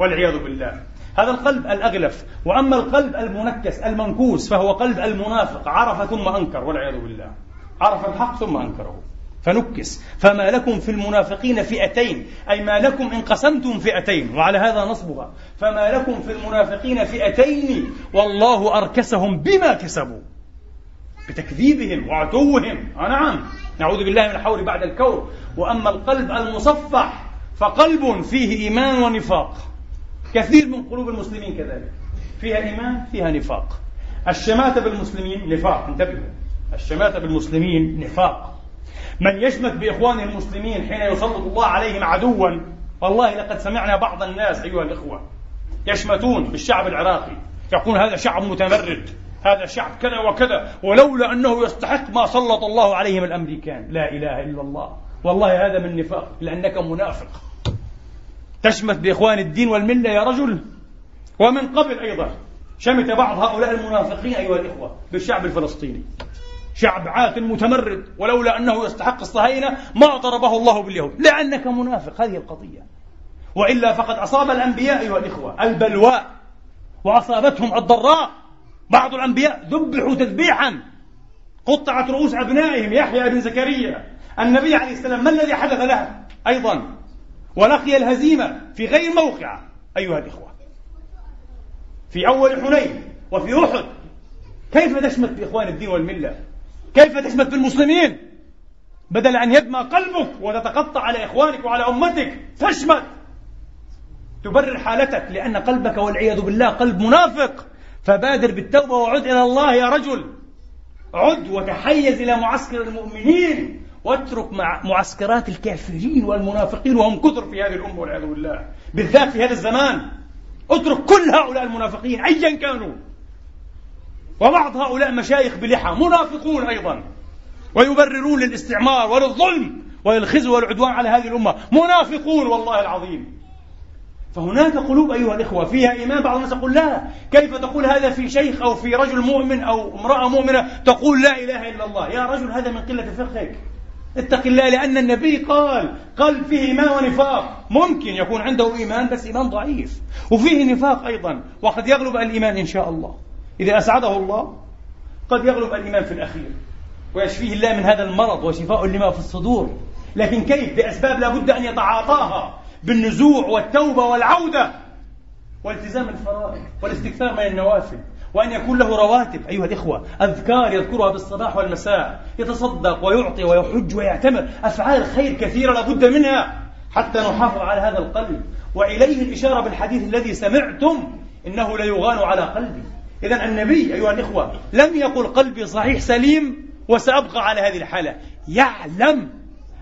والعياذ بالله. هذا القلب الأغلف. وأما القلب المنكس المنكوس فهو قلب المنافق. عرف ثم أنكر والعياذ بالله. عرف الحق ثم أنكره. فنكس. فما لكم في المنافقين فئتين أي ما لكم إن قسمتم فئتين وعلى هذا نصبها. فما لكم في المنافقين فئتين والله أركسهم بما كسبوا. بتكذيبهم وعتوهم. آه نعم. نعوذ بالله من الحول بعد الكور وأما القلب المصفح فقلب فيه إيمان ونفاق. كثير من قلوب المسلمين كذلك. فيها إيمان فيها نفاق. الشماتة بالمسلمين نفاق. انتبهوا. الشماتة بالمسلمين نفاق. من يشمت بإخوانه المسلمين حين يسلط الله عليهم عدوا والله لقد سمعنا بعض الناس أيها الإخوة يشمتون بالشعب العراقي. يقول هذا شعب متمرد هذا شعب كذا وكذا ولولا أنه يستحق ما سلط الله عليهم الأمريكان. لا إله إلا الله. والله هذا من نفاق لأنك منافق. تشمت بإخوان الدين والملة يا رجل؟ ومن قبل أيضا شمت بعض هؤلاء المنافقين أيها الإخوة بالشعب الفلسطيني. شعب عات متمرد ولولا أنه يستحق الصهاينة ما ضربه الله باليهود. لأنك منافق هذه القضية. وإلا فقد أصاب الأنبياء أيها الإخوة البلواء وأصابتهم الضراء. بعض الأنبياء ذبحوا تذبيحا. قطعت رؤوس أبنائهم يحيى بن زكريا. النبي عليه السلام ما الذي حدث له أيضا. ولقي الهزيمة في غير موقع أيها الإخوة. في أول حنين وفي أحد. كيف تشمت بإخوان الدين والملة؟ كيف تشمت بالمسلمين؟ بدل أن يدمى قلبك وتتقطع على إخوانك وعلى أمتك تشمت تبرر حالتك لأن قلبك والعياذ بالله قلب منافق. فبادر بالتوبة وعد إلى الله يا رجل. عد وتحيز إلى معسكر المؤمنين. واترك مع معسكرات الكافرين والمنافقين وهم كثر في هذه الأمة والعياذ بالله. بالذات في هذا الزمان. اترك كل هؤلاء المنافقين أيا كانوا. وبعض هؤلاء مشايخ بلحى منافقون أيضا ويبررون للاستعمار وللظلم وللخزي والعدوان على هذه الأمة. منافقون والله العظيم. فهناك قلوب أيها الإخوة فيها إيمان بعض الناس يقول لا كيف تقول هذا في شيخ أو في رجل مؤمن أو امرأة مؤمنة تقول لا إله إلا الله؟ يا رجل هذا من قلة فقهك. اتق الله لأن النبي قال قلب فيه إيمان ونفاق. ممكن يكون عنده إيمان بس إيمان ضعيف. وفيه نفاق أيضا وقد يغلب الإيمان إن شاء الله. إذا أسعده الله قد يغلب الإيمان في الأخير ويشفيه الله من هذا المرض وشفاء لما في الصدور. لكن كيف؟ بأسباب لا بد أن يتعاطاها بالنزوع والتوبة والعودة والتزام الفرائض والاستكثار من النوافل وأن يكون له رواتب. أيها الإخوة أذكار يذكرها بالصباح والمساء. يتصدق ويعطي ويحج ويعتمر. أفعال خير كثيرة لابد منها حتى نحافظ على هذا القلب. وإليه الإشارة بالحديث الذي سمعتم إنه ليغان على قلبي إذا النبي أيها الإخوة لم يقل قلبي صحيح سليم وسأبقى على هذه الحالة. يعلم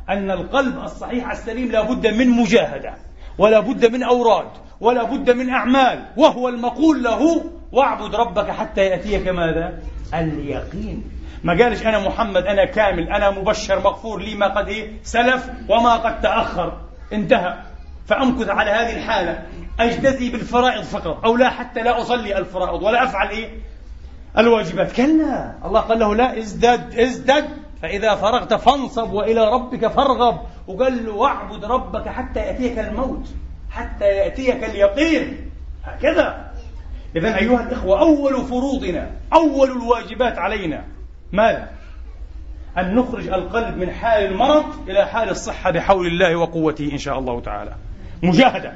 أن القلب الصحيح السليم لا بد من مجاهدة ولا بد من أوراد ولا بد من أعمال وهو المقول له. واعبد ربك حتى يأتيك ماذا؟ اليقين. ما قالش أنا محمد أنا كامل أنا مبشر مغفور لي ما قد إيه؟ سلف وما قد تأخر. انتهى. فأمكث على هذه الحالة. أجتزي بالفرائض فقط. أو لا حتى لا أصلي الفرائض ولا أفعل إيه؟ الواجبات. كلا. الله قال له لا ازدد ازدد. فإذا فرغت فانصب وإلى ربك فارغب. وقال له واعبد ربك حتى يأتيك الموت. حتى يأتيك اليقين. هكذا. إذا أيها الإخوة أول فروضنا أول الواجبات علينا ماذا؟ أن نخرج القلب من حال المرض إلى حال الصحة بحول الله وقوته إن شاء الله تعالى. مجاهدة.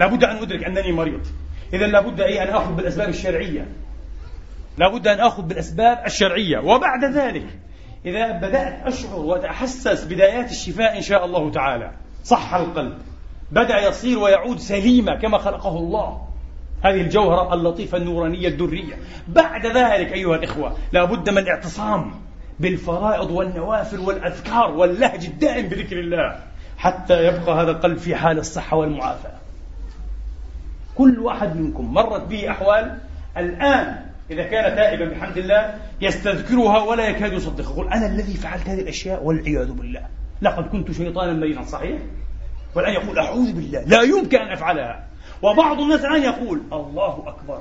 لابد أن أدرك أنني مريض. إذا لابد أي أن آخذ بالأسباب الشرعية. لابد أن آخذ بالأسباب الشرعية. وبعد ذلك إذا بدأت أشعر وأتحسس بدايات الشفاء إن شاء الله تعالى صح القلب. بدأ يصير ويعود سليما كما خلقه الله. هذه الجوهرة اللطيفة النورانية الدرية. بعد ذلك أيها الإخوة لا بد من الاعتصام بالفرائض والنوافل والأذكار واللهج الدائم بذكر الله. حتى يبقى هذا القلب في حال الصحة والمعافاة. كل واحد منكم مرت به أحوال الآن إذا كان تائبا بحمد الله يستذكرها ولا يكاد يصدق يقول أنا الذي فعلت هذه الأشياء والعياذ بالله. لقد كنت شيطانا مريضا صحيح؟ والآن يقول أعوذ بالله لا يمكن أن أفعلها. وبعض الناس الآن يقول الله أكبر.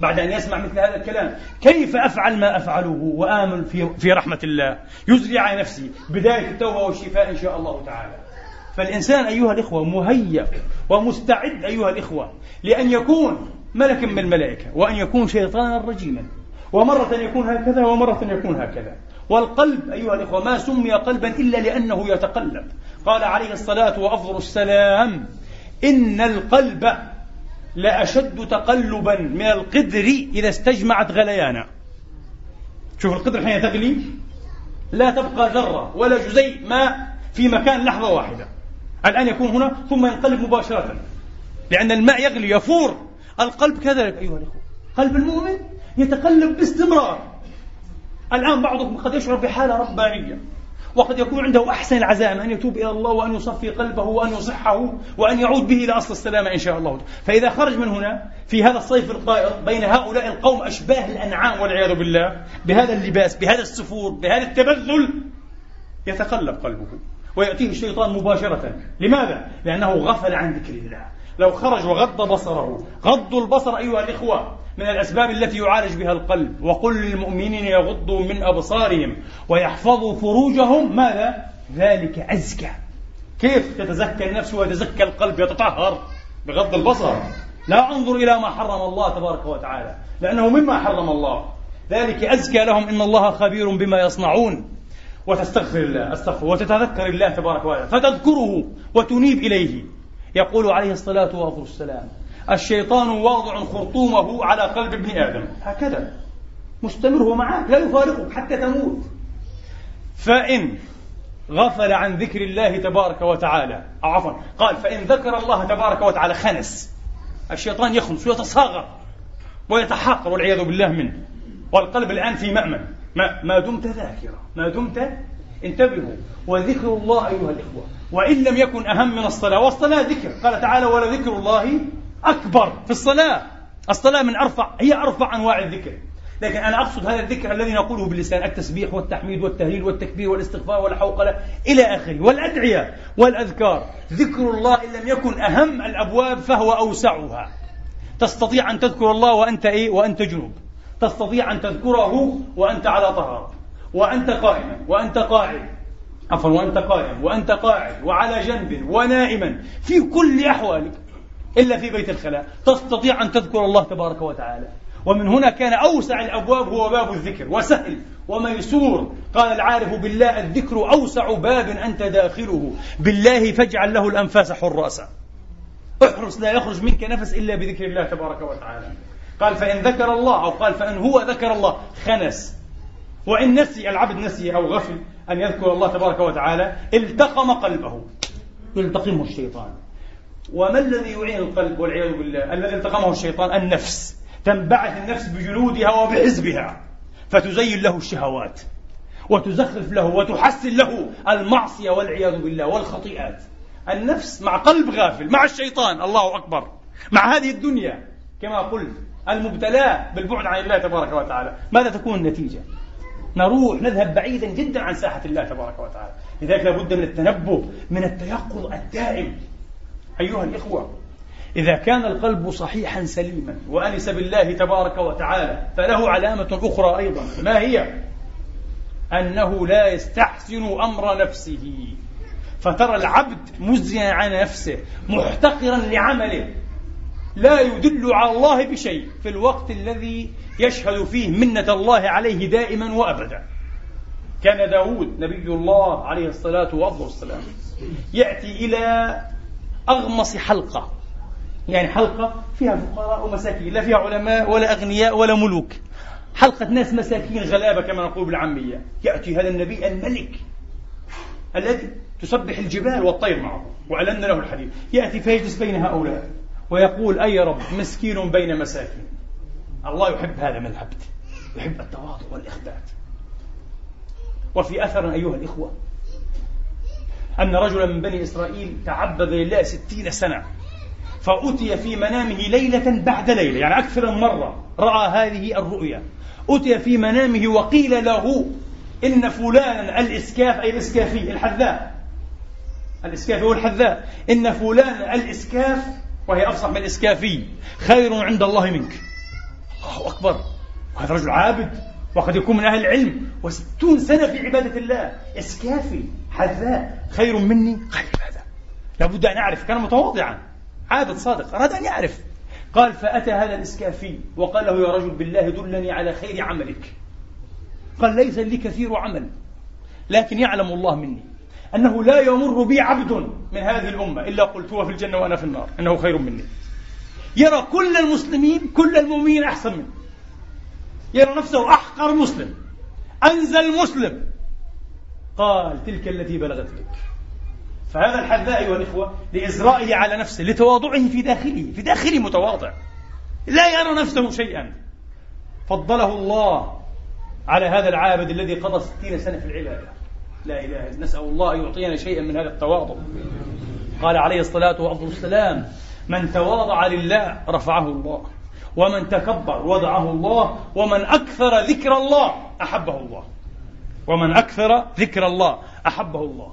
بعد أن يسمع مثل هذا الكلام كيف أفعل ما أفعله وآمل في, في رحمة الله؟ يزري على نفسي بداية التوبة والشفاء إن شاء الله تعالى. فالإنسان أيها الإخوة مهيأ ومستعد أيها الإخوة لأن يكون ملكا من الملائكة وأن يكون شيطانا رجيما ومرة يكون هكذا ومرة يكون هكذا. والقلب أيها الإخوة ما سمي قلبا إلا لأنه يتقلب. قال عليه الصلاة وأفضل السلام إن القلب لأشد تقلبا من القدر إذا استجمعت غليانا. شوف القدر حين تغلي لا تبقى ذرة ولا جزيء ماء في مكان لحظة واحدة. الآن يكون هنا ثم ينقلب مباشرة. لأن الماء يغلي يفور. القلب كذلك أيها الأخوة. قلب المؤمن يتقلب باستمرار. الآن بعضكم قد يشعر بحالة ربانية وقد يكون عنده أحسن العزائم أن يتوب إلى الله وأن يصفي قلبه وأن يصحه وأن يعود به إلى أصل السلامة إن شاء الله. فإذا خرج من هنا في هذا الصيف القائض بين هؤلاء القوم أشباه الأنعام والعياذ بالله بهذا اللباس بهذا السفور بهذا التبذل يتقلب قلبه. ويأتيه الشيطان مباشرة. لماذا؟ لأنه غفل عن ذكر الله. لو خرج وغض بصره. غض البصر أيها الإخوة من الأسباب التي يعالج بها القلب. وقل للمؤمنين يغضوا من أبصارهم ويحفظوا فروجهم. ماذا؟ ذلك أزكى. كيف تتزكى النفس ويتزكى القلب يتطهر بغض البصر. لا أنظر إلى ما حرم الله تبارك وتعالى. لأنه مما حرم الله. ذلك أزكى لهم إن الله خبير بما يصنعون. وتستغفر الله أستغفر وتتذكر الله تبارك وتعالى فتذكره وتنيب إليه. يقول عليه الصلاة والسلام الشيطان واضع خرطومه على قلب ابن آدم. هكذا. مستمر هو معك لا يفارقك حتى تموت. فإن غفل عن ذكر الله تبارك وتعالى أو عفوا قال فإن ذكر الله تبارك وتعالى خنس. الشيطان يخنس ويتصاغر ويتحاقر والعياذ بالله منه. والقلب الآن في مأمن. ما, ما دمت ذاكرا ما دمت انتبهوا. وذكر الله أيها الإخوة. وإن لم يكن أهم من الصلاة والصلاة ذكر. قال تعالى ولذكر الله أكبر في الصلاة. الصلاة من أرفع هي أرفع أنواع الذكر. لكن أنا أقصد هذا الذكر الذي نقوله باللسان التسبيح والتحميد والتهليل والتكبير والاستغفار والحوقلة إلى آخره. والأدعية والأذكار. ذكر الله إن لم يكن أهم الأبواب فهو أوسعها. تستطيع أن تذكر الله وأنت إيه؟ وأنت جنوب. تستطيع أن تذكره وأنت على طهارة. وأنت قائما وأنت قاعد. عفوا وأنت قائم وأنت قاعد وعلى جنب ونائما. في كل أحوالك إلا في بيت الخلاء. تستطيع أن تذكر الله تبارك وتعالى. ومن هنا كان أوسع الأبواب هو باب الذكر وسهل وميسور. قال العارف بالله الذكر أوسع باب أنت داخله. بالله فاجعل له الأنفاس حراسا. احرص لا يخرج منك نفس إلا بذكر الله تبارك وتعالى. قال فإن ذكر الله أو قال فإن هو ذكر الله خنس. وإن نسي العبد نسي أو غفل أن يذكر الله تبارك وتعالى التقم قلبه. يلتقمه الشيطان. وما الذي يعين القلب والعياذ بالله؟ الذي التقمه الشيطان النفس. تنبعث النفس بجنودها وبحزبها. فتزين له الشهوات. وتزخرف له وتحسن له المعصية والعياذ بالله والخطيئات. النفس مع قلب غافل مع الشيطان. الله أكبر. مع هذه الدنيا. كما قلت المبتلاة بالبعد عن الله تبارك وتعالى. ماذا تكون النتيجة؟ نروح نذهب بعيدا جدا عن ساحة الله تبارك وتعالى. لذلك لابد من التنبه من التيقظ الدائم. أيها الإخوة إذا كان القلب صحيحا سليما وأنس بالله تبارك وتعالى فله علامة أخرى أيضا. ما هي؟ أنه لا يستحسن أمر نفسه. فترى العبد مزيا عن نفسه محتقرا لعمله. لا يدل على الله بشيء في الوقت الذي يشهد فيه منة الله عليه دائما وأبدا. كان داود نبي الله عليه الصلاة والسلام يأتي إلى أغمص حلقة. يعني حلقة فيها فقراء ومساكين لا فيها علماء ولا أغنياء ولا ملوك. حلقة ناس مساكين غلابة كما نقول بالعامية. يأتي هذا النبي الملك الذي تسبح الجبال والطير معه وألن له الحديث. يأتي فيجلس بين هؤلاء. ويقول أي رب مسكين بين مساكين. الله يحب هذا من العبد يحب التواضع والإخبات وفي أثر أيها الإخوة أن رجلا من بني إسرائيل تعبد لله ستين سنة فأتي في منامه ليلة بعد ليلة يعني أكثر من مرة رأى هذه الرؤيا. أتي في منامه وقيل له إن فلانا الإسكاف أي الإسكافي الحذاء. الإسكافي هو الحذاء. إن فلان الإسكاف وهي أفصح من الإسكافي خير عند الله منك. الله أكبر. وهذا رجل عابد وقد يكون من أهل العلم. وستون سنة في عبادة الله. إسكافي حذاء. خير مني؟ قال هذا. لابد أن أعرف. كان متواضعا. عابد صادق. أراد أن يعرف. قال فأتى هذا الإسكافي وقال له يا رجل بالله دلني على خير عملك. قال ليس لي كثير عمل لكن يعلم الله مني. أنه لا يمر بي عبد من هذه الأمة إلا قلت هو في الجنة وأنا في النار إنه خير مني. يرى كل المسلمين كل المؤمنين أحسن منه. يرى نفسه أحقر مسلم أنزل مسلم. قال تلك التي بلغت بك فهذا الحذاء أيها الإخوة لإزرائه على نفسه لتواضعه في داخله في داخله متواضع. لا يرى نفسه شيئا. فضله الله على هذا العابد الذي قضى ستين سنة في العبادة. لا إله إلا نسأل الله أن يعطينا شيئا من هذا التواضع. قال عليه الصلاة والسلام من تواضع لله رفعه الله ومن تكبر وضعه الله ومن أكثر ذكر الله أحبه الله ومن أكثر ذكر الله أحبه الله.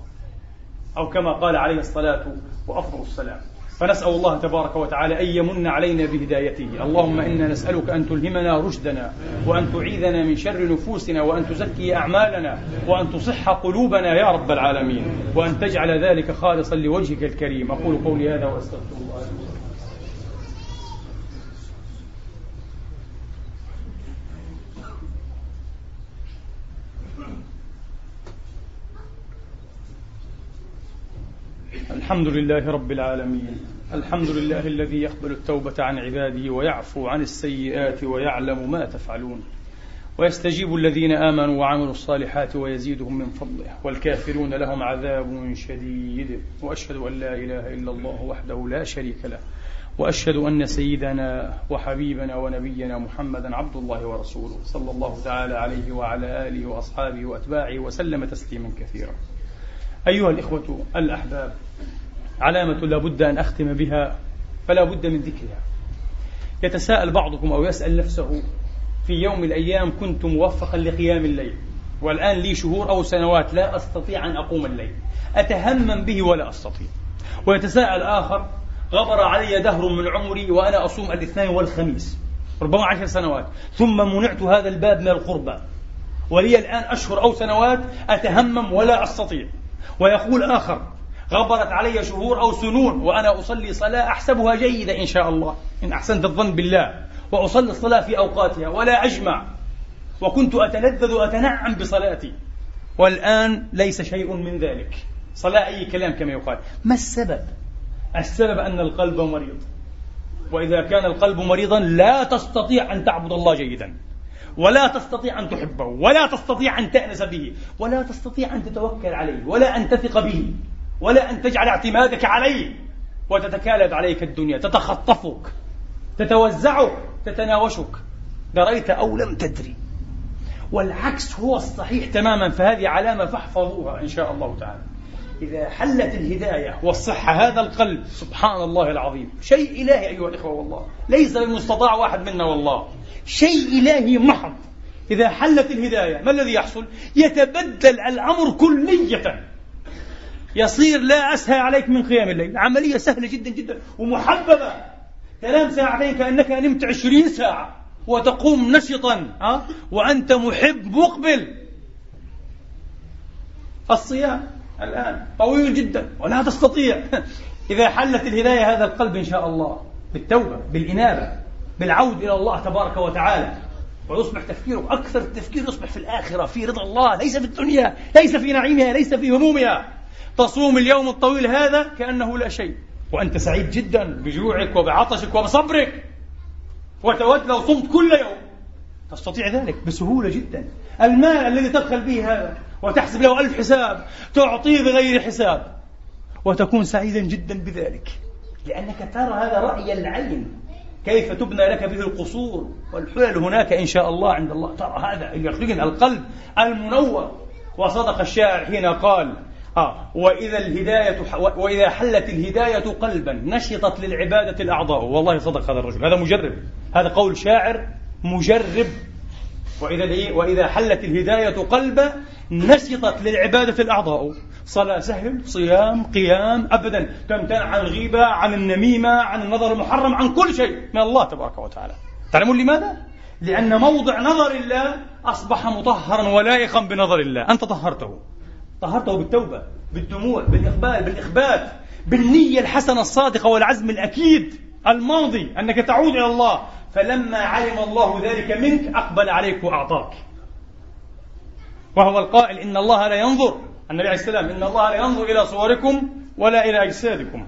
أو كما قال عليه الصلاة وأفضل السلام. فنسأل الله تبارك وتعالى أن يمن علينا بهدايته. اللهم إنا نسألك أن تلهمنا رشدنا وأن تعيذنا من شر نفوسنا وأن تزكي أعمالنا وأن تصح قلوبنا يا رب العالمين وأن تجعل ذلك خالصا لوجهك الكريم. أقول قولي هذا وأستغفر الله. الحمد لله رب العالمين. الحمد لله الذي يقبل التوبة عن عباده ويعفو عن السيئات ويعلم ما تفعلون. ويستجيب الذين آمنوا وعملوا الصالحات ويزيدهم من فضله. والكافرون لهم عذاب شديد. وأشهد أن لا إله إلا الله وحده لا شريك له. وأشهد أن سيدنا وحبيبنا ونبينا محمدا عبد الله ورسوله صلى الله تعالى عليه وعلى آله وأصحابه وأتباعه وسلم تسليما كثيرا. أيها الإخوة الأحباب علامة لا بد أن أختم بها فلا بد من ذكرها. يتساءل بعضكم أو يسأل نفسه في يوم من الأيام كنت موفقا لقيام الليل والآن لي شهور أو سنوات لا أستطيع أن أقوم الليل أتهمم به ولا أستطيع. ويتساءل آخر غبر علي دهر من عمري وأنا أصوم الاثنين والخميس ربما عشر سنوات ثم منعت هذا الباب من القربى. ولي الآن أشهر أو سنوات أتهمم ولا أستطيع. ويقول آخر غبرت علي شهور أو سنون وأنا أصلي صلاة أحسبها جيدة إن شاء الله. إن أحسنت الظن بالله. وأصلي الصلاة في أوقاتها ولا أجمع. وكنت أتلذذ وأتنعم بصلاتي. والآن ليس شيء من ذلك. صلاة أي كلام كما يقال. ما السبب؟ السبب أن القلب مريض. وإذا كان القلب مريضا لا تستطيع أن تعبد الله جيدا. ولا تستطيع أن تحبه. ولا تستطيع أن تأنس به. ولا تستطيع أن تتوكل عليه. ولا أن تثق به. ولا أن تجعل اعتمادك عليه وتتكالب عليك الدنيا. تتخطفك. تتوزعك. تتناوشك. دريت أو لم تدري. والعكس هو الصحيح تماما. فهذه علامة فاحفظوها إن شاء الله تعالى. إذا حلت الهداية والصحة هذا القلب سبحان الله العظيم. شيء إلهي أيها الإخوة والله. ليس بمستطاع واحد منا والله. شيء إلهي محض. إذا حلت الهداية ما الذي يحصل؟ يتبدل الأمر كلية. يصير لا أسهل عليك من قيام الليل. عملية سهلة جدا جدا ومحببة. تنام ساعتين كأنك نمت عشرين ساعة وتقوم نشطا ها؟ وأنت محب مقبل. الصيام الآن طويل جدا ولا تستطيع. إذا حلت الهداية هذا القلب إن شاء الله بالتوبة بالإنابة بالعود إلى الله تبارك وتعالى. ويصبح تفكيرك أكثر التفكير يصبح في الآخرة في رضا الله ليس في الدنيا ليس في نعيمها ليس في همومها. تصوم اليوم الطويل هذا كأنه لا شيء. وأنت سعيد جدا بجوعك وبعطشك وبصبرك. وتود لو صمت كل يوم. تستطيع ذلك بسهولة جدا. المال الذي تدخل به هذا وتحسب له ألف حساب تعطيه بغير حساب. وتكون سعيدا جدا بذلك. لأنك ترى هذا رأي العين. كيف تبنى لك به القصور. والحلل هناك إن شاء الله عند الله. ترى هذا يخرجنا القلب المنور. وصدق الشاعر حين قال آه. وإذا الهداية وإذا حلت الهداية قلبا نشطت للعبادة الأعضاء. والله صدق هذا الرجل. هذا مجرب. هذا قول شاعر مجرب. وإذا وإذا حلت الهداية قلبا نشطت للعبادة الأعضاء. صلاة سهل صيام قيام أبدا. تمتنع عن الغيبة عن النميمة عن النظر المحرم عن كل شيء. من الله تبارك وتعالى. تعلمون لماذا؟ لأن موضع نظر الله أصبح مطهرا ولائقا بنظر الله. أنت طهرته. طهرته بالتوبة بالدموع بالإقبال بالإخبات بالنية الحسنة الصادقة والعزم الأكيد الماضي أنك تعود إلى الله. فلما علم الله ذلك منك أقبل عليك وأعطاك. وهو القائل إن الله لا ينظر النبي عليه السلام إن الله لا ينظر إلى صوركم ولا إلى أجسادكم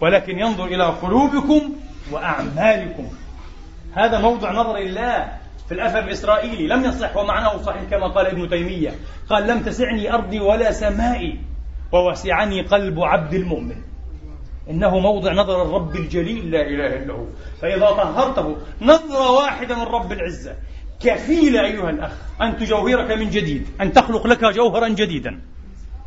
ولكن ينظر إلى قلوبكم وأعمالكم. هذا موضع نظر الله في الأثر الإسرائيلي لم يصح ومعناه صحيح كما قال ابن تيمية. قال لم تسعني أرضي ولا سمائي ووسعني قلب عبد المؤمن. إنه موضع نظر الرب الجليل لا إله إلا هو. فإذا طهرته نظرة واحدة من رب العزة. كفيلة أيها الأخ أن تجوهرك من جديد أن تخلق لك جوهرا جديدا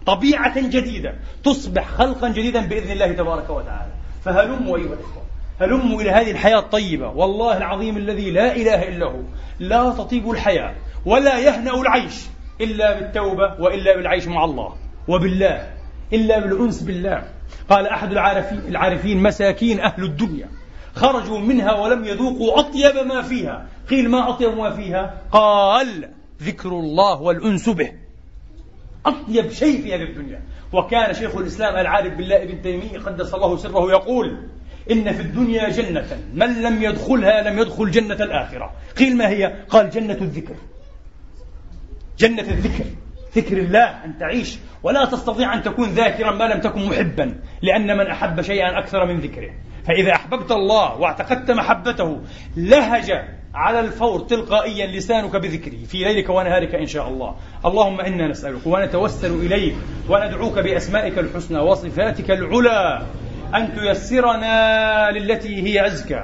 طبيعة جديدة تصبح خلقا جديدا بإذن الله تبارك وتعالى. فهلموا أيها الإخوة. هلموا إلى هذه الحياة الطيبة. والله العظيم الذي لا إله إلا هو. لا تطيب الحياة ولا يهنأ العيش إلا بالتوبة وإلا بالعيش مع الله وبالله إلا بالأنس بالله. قال أحد العارفين, العارفين مساكين أهل الدنيا. خرجوا منها ولم يذوقوا أطيب ما فيها. قيل ما أطيب ما فيها؟ قال ذكر الله والأنس به. أطيب شيء في هذه الدنيا. وكان شيخ الإسلام العارف بالله ابن تيمية قدس الله سره يقول إن في الدنيا جنة. من لم يدخلها لم يدخل جنة الآخرة. قيل ما هي؟ قال جنة الذكر. جنة الذكر. ذكر الله أن تعيش. ولا تستطيع أن تكون ذاكرا ما لم تكن محبا. لأن من أحب شيئا أكثر من ذكره. فإذا أحببت الله واعتقدت محبته لهج على الفور تلقائيا لسانك بذكره في ليلك ونهارك إن شاء الله. اللهم إنا نسألك ونتوسل إليك وندعوك بأسمائك الحسنى وصفاتك العلى. أن تيسرنا للتي هي أزكى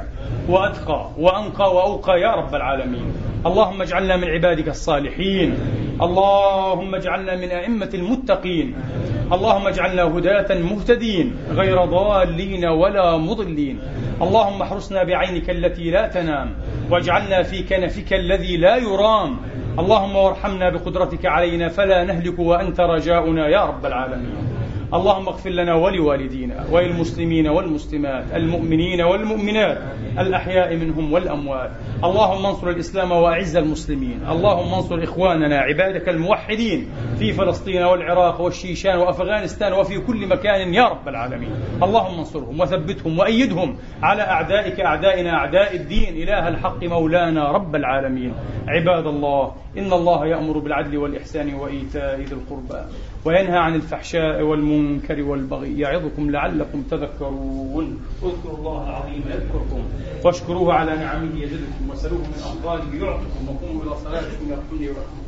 وأتقى وأنقى وأوقى يا رب العالمين. اللهم اجعلنا من عبادك الصالحين. اللهم اجعلنا من أئمة المتقين. اللهم اجعلنا هداة مهتدين غير ضالين ولا مضلين. اللهم احرسنا بعينك التي لا تنام واجعلنا في كنفك الذي لا يرام. اللهم وارحمنا بقدرتك علينا فلا نهلك وأنت رجاؤنا يا رب العالمين. اللهم اغفر لنا ولوالدينا وللمسلمين والمسلمات المؤمنين والمؤمنات الأحياء منهم والأموات. اللهم انصر الإسلام وأعز المسلمين. اللهم انصر إخواننا عبادك الموحدين في فلسطين والعراق والشيشان وأفغانستان وفي كل مكان يا رب العالمين. اللهم انصرهم وثبتهم وأيدهم على أعدائك أعدائنا أعداء الدين. إله الحق مولانا رب العالمين. عباد الله إن الله يأمر بالعدل والإحسان وإيتاء ذي القربى وينهى عن الفحشاء والمنكر والبغي. يعظكم لعلكم تذكرون. اذكروا الله العظيم يذكركم. واشكروه على نعمه يزدكم وسلوه من أفضاله يعطكم وقوموا إلى صلاتكم يغفر لكم